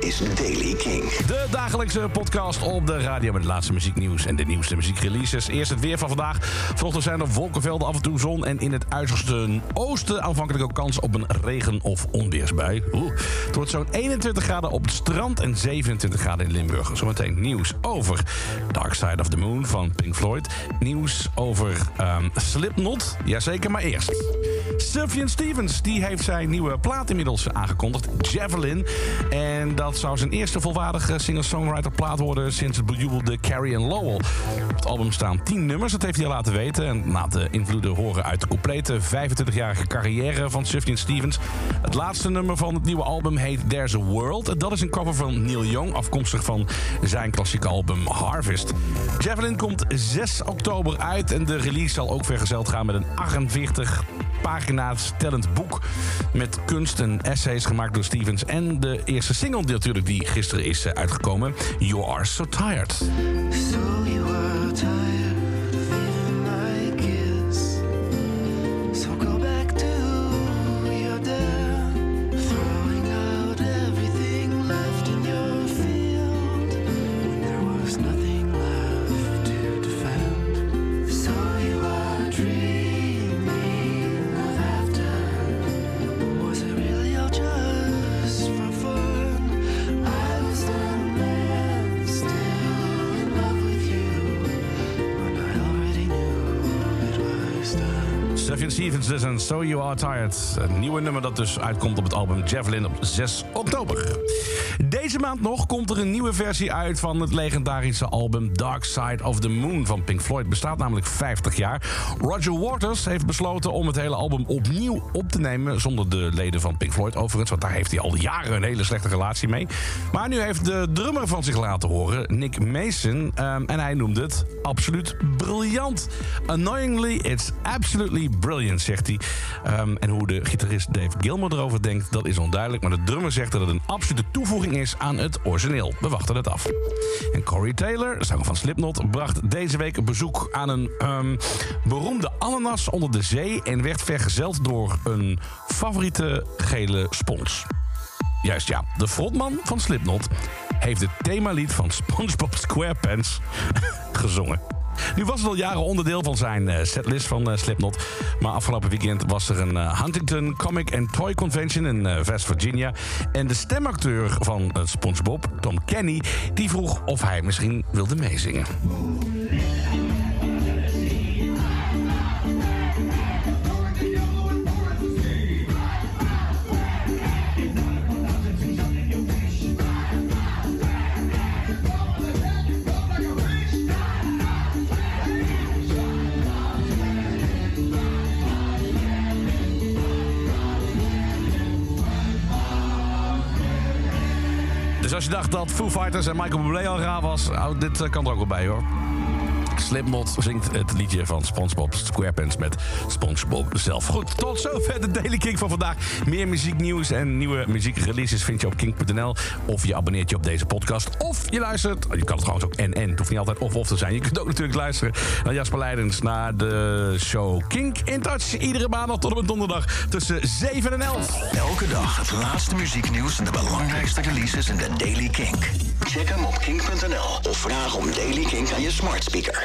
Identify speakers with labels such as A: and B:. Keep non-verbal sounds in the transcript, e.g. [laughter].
A: Is Daily King.
B: De dagelijkse podcast op de radio met het laatste muzieknieuws en de nieuwste muziekreleases. Eerst het weer van vandaag. Vanochtend zijn er wolkenvelden, af en toe zon en in het uiterste oosten aanvankelijk ook kans op een regen- of onweersbui. Oeh. Het wordt zo'n 21 graden op het strand en 27 graden in Limburg. Zometeen nieuws over Dark Side of the Moon van Pink Floyd. Nieuws over ehm, Slipknot, jazeker, maar eerst. Sufjan Stevens die heeft zijn nieuwe plaat inmiddels aangekondigd, Javelin. En dat zou zijn eerste volwaardige singer-songwriter plaat worden sinds het bejubelde Carrie and Lowell. Op het album staan 10 nummers, dat heeft hij al laten weten. En laat de invloeden horen uit de complete 25-jarige carrière van Sufjan Stevens. Het laatste nummer van het nieuwe album heet There's a World. Dat is een cover van Neil Young, afkomstig van zijn klassieke album Harvest. Javelin komt 6 oktober uit en de release zal ook vergezeld gaan met een 48 pagina's tellend boek met kunst en essays gemaakt door Stevens. En de eerste single natuurlijk die gisteren is eh, uitgekomen, You Are So Tired. Sufjan Stevens dus en So You Are Tired. Een nieuwe nummer dat dus uitkomt op het album Javelin op 6 oktober. Deze maand nog komt er een nieuwe versie uit van het legendarische album Dark Side of the Moon van Pink Floyd. Bestaat namelijk 50 jaar. Roger Waters heeft besloten om het hele album opnieuw op te nemen. Zonder de leden van Pink Floyd overigens, want daar heeft hij al jaren een hele slechte relatie mee. Maar nu heeft de drummer van zich laten horen, Nick Mason. ehm, en hij noemde het absoluut briljant. Annoyingly, it's absolutely brilliant, zegt hij. Ehm, en hoe de gitarist Dave Gilmour erover denkt, dat is onduidelijk. Maar de drummer zegt dat het een absolute toevoeging is aan het origineel. We wachten het af. En Corey Taylor, zanger van Slipknot, bracht deze week bezoek aan een ehm, beroemde ananas onder de zee... en werd vergezeld door een favoriete gele spons. Juist ja, de frontman van Slipknot heeft het themalied van SpongeBob SquarePants [laughs] gezongen. Nu was het al jaren onderdeel van zijn eh, setlist van eh, Slipknot. Maar afgelopen weekend was er een eh, Huntington Comic and Toy Convention in West Virginia. En de stemacteur van SpongeBob, Tom Kenny, die vroeg of hij misschien wilde meezingen. Dus als je dacht dat Foo Fighters en Michael Bublé al raar was... Dit eh, kan er ook wel bij, hoor. Slipknot zingt het liedje van SpongeBob SquarePants met SpongeBob zelf. Goed, tot zover de Daily King van vandaag. Meer muzieknieuws en nieuwe muziekreleases vind je op kink.nl. Of je abonneert je op deze podcast. Of je luistert, je kan het trouwens ook en en. Het hoeft niet altijd of of te zijn. Je kunt ook natuurlijk luisteren naar Jasper Leidens... naar de show Kink in Touch. Iedere maandag tot en met donderdag tussen 7 en 11.
A: Elke dag het laatste muzieknieuws en de belangrijkste releases in de Daily King. Check hem op kink.nl of vraag om Daily King aan je smart speaker.